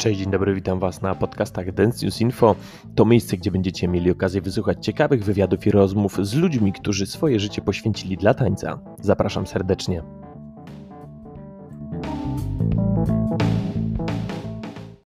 Cześć, dzień dobry, witam Was na podcastach Dance News Info. To miejsce, gdzie będziecie mieli okazję wysłuchać ciekawych wywiadów i rozmów z ludźmi, którzy swoje życie poświęcili dla tańca. Zapraszam serdecznie.